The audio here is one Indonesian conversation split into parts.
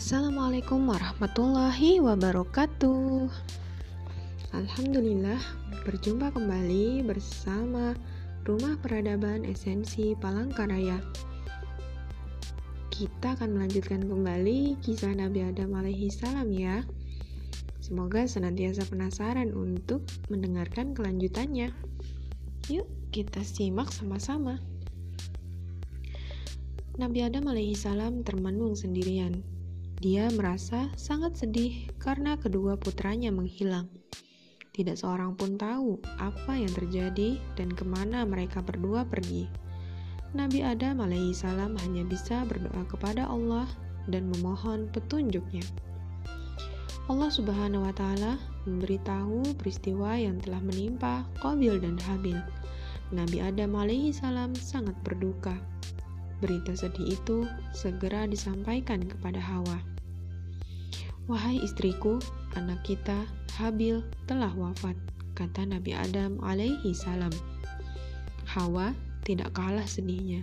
Assalamualaikum warahmatullahi wabarakatuh. Alhamdulillah, berjumpa kembali bersama Rumah Peradaban Esensi Palangkaraya. Kita akan melanjutkan kembali kisah Nabi Adam alaihi salam ya. Semoga senantiasa penasaran untuk mendengarkan kelanjutannya. Yuk, kita simak sama-sama. Nabi Adam alaihi salam termenung sendirian dia merasa sangat sedih karena kedua putranya menghilang. Tidak seorang pun tahu apa yang terjadi dan ke mana mereka berdua pergi. Nabi Adam alaihissalam hanya bisa berdoa kepada Allah dan memohon petunjuknya. Allah Subhanahu wa Ta'ala memberitahu peristiwa yang telah menimpa Qabil dan Habil. Nabi Adam alaihissalam sangat berduka. Berita sedih itu segera disampaikan kepada Hawa. Wahai istriku, anak kita, Habil, telah wafat, kata Nabi Adam alaihi salam. Hawa tidak kalah sedihnya.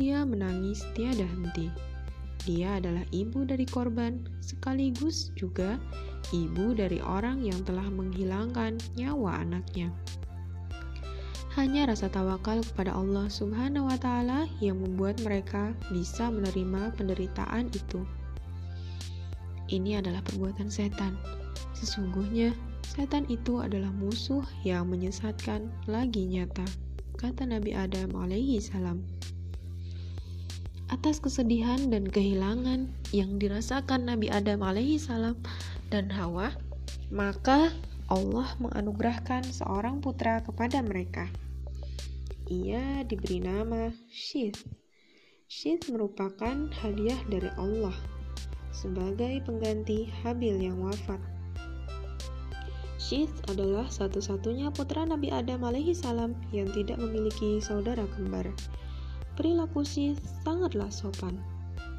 Dia menangis tiada henti. Dia adalah ibu dari korban, sekaligus juga ibu dari orang yang telah menghilangkan nyawa anaknya. Hanya rasa tawakal kepada Allah Subhanahu wa Ta'ala yang membuat mereka bisa menerima penderitaan itu. Ini adalah perbuatan setan. Sesungguhnya, setan itu adalah musuh yang menyesatkan lagi nyata, kata Nabi Adam alaihi salam. Atas kesedihan dan kehilangan yang dirasakan Nabi Adam alaihi salam dan Hawa, maka Allah menganugerahkan seorang putra kepada mereka. Ia diberi nama Syith. Syith merupakan hadiah dari Allah sebagai pengganti Habil yang wafat. Syith adalah satu-satunya putra Nabi Adam alaihi salam yang tidak memiliki saudara kembar. Perilaku Syith sangatlah sopan.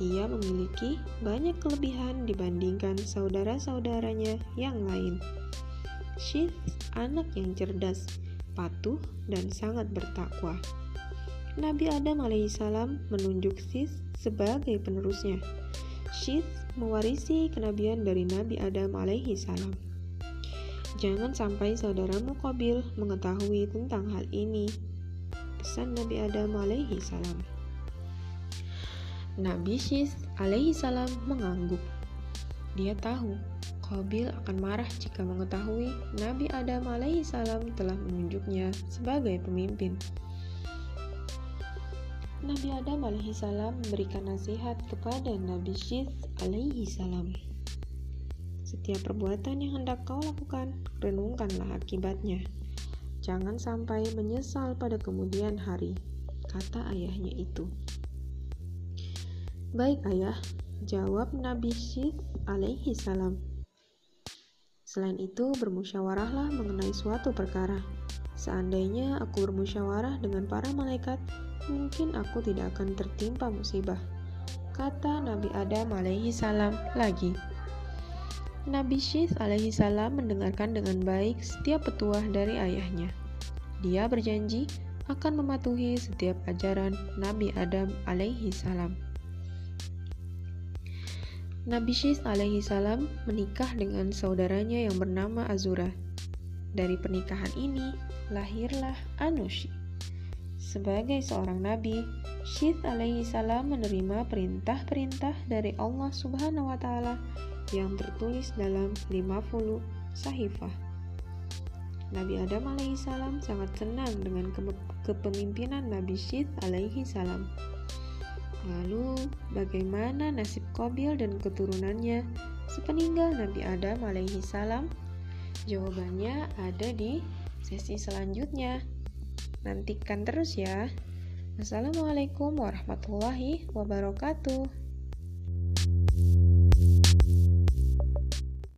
Ia memiliki banyak kelebihan dibandingkan saudara-saudaranya yang lain. Syith anak yang cerdas, patuh, dan sangat bertakwa. Nabi Adam alaihissalam menunjuk Sis sebagai penerusnya. Sis mewarisi kenabian dari Nabi Adam alaihissalam. Jangan sampai saudaramu Qabil mengetahui tentang hal ini. Pesan Nabi Adam alaihissalam. Nabi Sis alaihissalam mengangguk. Dia tahu Qabil akan marah jika mengetahui Nabi Adam alaihissalam telah menunjuknya sebagai pemimpin. Nabi Adam alaihissalam memberikan nasihat kepada Nabi Syith alaihissalam. Setiap perbuatan yang hendak kau lakukan, renungkanlah akibatnya. Jangan sampai menyesal pada kemudian hari, kata ayahnya itu. Baik ayah, jawab Nabi Syith alaihissalam. Selain itu, bermusyawarahlah mengenai suatu perkara. Seandainya aku bermusyawarah dengan para malaikat, mungkin aku tidak akan tertimpa musibah. Kata Nabi Adam alaihi salam lagi. Nabi Syith alaihi salam mendengarkan dengan baik setiap petuah dari ayahnya. Dia berjanji akan mematuhi setiap ajaran Nabi Adam alaihi salam. Nabi Syis alaihi salam menikah dengan saudaranya yang bernama Azura. Dari pernikahan ini lahirlah Anushi. Sebagai seorang nabi, Syith alaihi salam menerima perintah-perintah dari Allah Subhanahu wa taala yang tertulis dalam 50 sahifah. Nabi Adam alaihi salam sangat senang dengan kepemimpinan Nabi Syith alaihi salam. Lalu, bagaimana nasib Qabil dan keturunannya sepeninggal Nabi Adam alaihi salam? Jawabannya ada di sesi selanjutnya. Nantikan terus ya. Assalamualaikum warahmatullahi wabarakatuh.